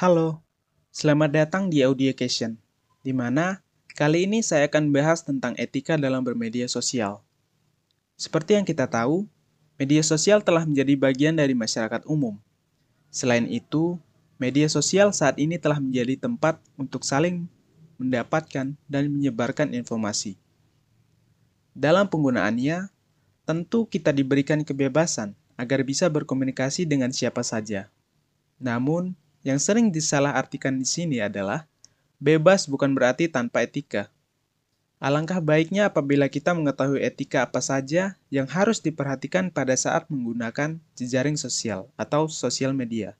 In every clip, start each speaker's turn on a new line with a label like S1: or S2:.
S1: Halo, selamat datang di Audiocation, di mana kali ini saya akan bahas tentang etika dalam bermedia sosial. Seperti yang kita tahu, media sosial telah menjadi bagian dari masyarakat umum. Selain itu, media sosial saat ini telah menjadi tempat untuk saling mendapatkan dan menyebarkan informasi. Dalam penggunaannya, tentu kita diberikan kebebasan agar bisa berkomunikasi dengan siapa saja. Namun, yang sering disalahartikan di sini adalah bebas bukan berarti tanpa etika. Alangkah baiknya apabila kita mengetahui etika apa saja yang harus diperhatikan pada saat menggunakan jejaring sosial atau sosial media.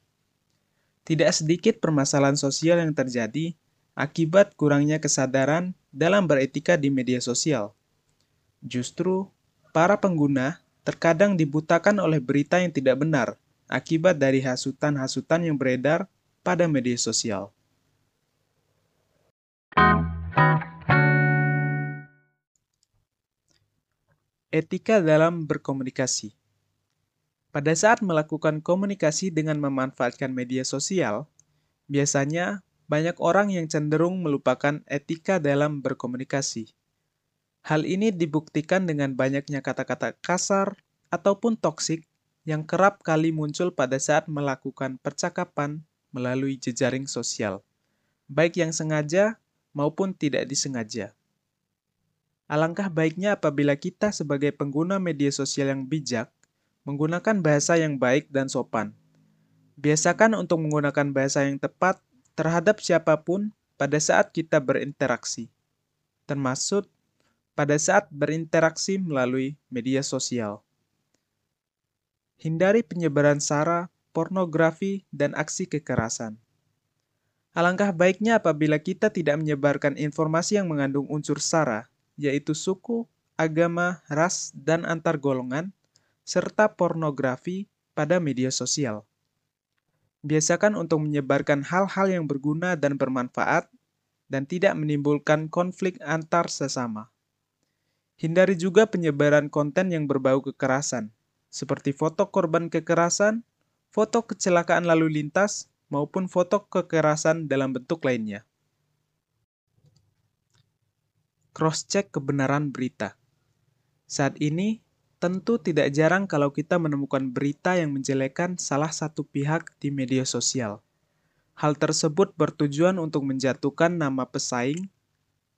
S1: Tidak sedikit permasalahan sosial yang terjadi akibat kurangnya kesadaran dalam beretika di media sosial. Justru, para pengguna terkadang dibutakan oleh berita yang tidak benar akibat dari hasutan-hasutan yang beredar pada media sosial. Etika dalam berkomunikasi. Pada saat melakukan komunikasi dengan memanfaatkan media sosial, biasanya banyak orang yang cenderung melupakan etika dalam berkomunikasi. Hal ini dibuktikan dengan banyaknya kata-kata kasar ataupun toksik yang kerap kali muncul pada saat melakukan percakapan melalui jejaring sosial, baik yang sengaja maupun tidak disengaja. Alangkah baiknya apabila kita sebagai pengguna media sosial yang bijak menggunakan bahasa yang baik dan sopan. Biasakan untuk menggunakan bahasa yang tepat terhadap siapa pun pada saat kita berinteraksi, termasuk pada saat berinteraksi melalui media sosial. Hindari penyebaran sara, pornografi, dan aksi kekerasan. Alangkah baiknya apabila kita tidak menyebarkan informasi yang mengandung unsur sara, yaitu suku, agama, ras, dan antar golongan, serta pornografi pada media sosial. Biasakan untuk menyebarkan hal-hal yang berguna dan bermanfaat, dan tidak menimbulkan konflik antar sesama. Hindari juga penyebaran konten yang berbau kekerasan, seperti foto korban kekerasan, foto kecelakaan lalu lintas, maupun foto kekerasan dalam bentuk lainnya. Cross-check kebenaran berita. Saat ini, tentu tidak jarang kalau kita menemukan berita yang menjelekan salah satu pihak di media sosial. Hal tersebut bertujuan untuk menjatuhkan nama pesaing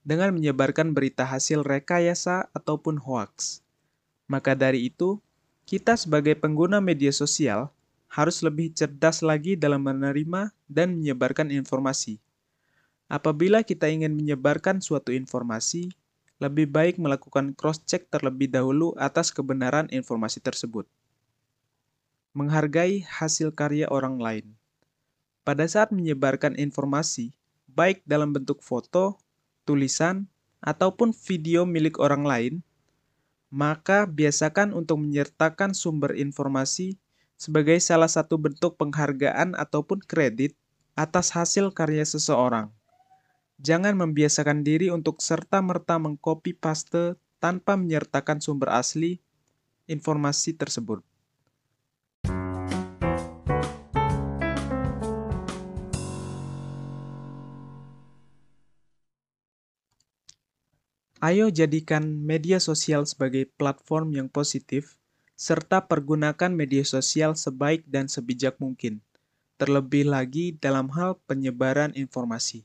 S1: dengan menyebarkan berita hasil rekayasa ataupun hoaks. Maka dari itu, kita sebagai pengguna media sosial harus lebih cerdas lagi dalam menerima dan menyebarkan informasi. Apabila kita ingin menyebarkan suatu informasi, lebih baik melakukan cross-check terlebih dahulu atas kebenaran informasi tersebut. Menghargai hasil karya orang lain. Pada saat menyebarkan informasi, baik dalam bentuk foto, tulisan, ataupun video milik orang lain, maka biasakan untuk menyertakan sumber informasi sebagai salah satu bentuk penghargaan ataupun kredit atas hasil karya seseorang. Jangan membiasakan diri untuk serta-merta mengcopy paste tanpa menyertakan sumber asli informasi tersebut. Ayo jadikan media sosial sebagai platform yang positif, serta pergunakan media sosial sebaik dan sebijak mungkin, terlebih lagi dalam hal penyebaran informasi.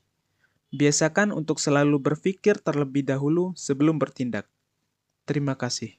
S1: Biasakan untuk selalu berpikir terlebih dahulu sebelum bertindak. Terima kasih.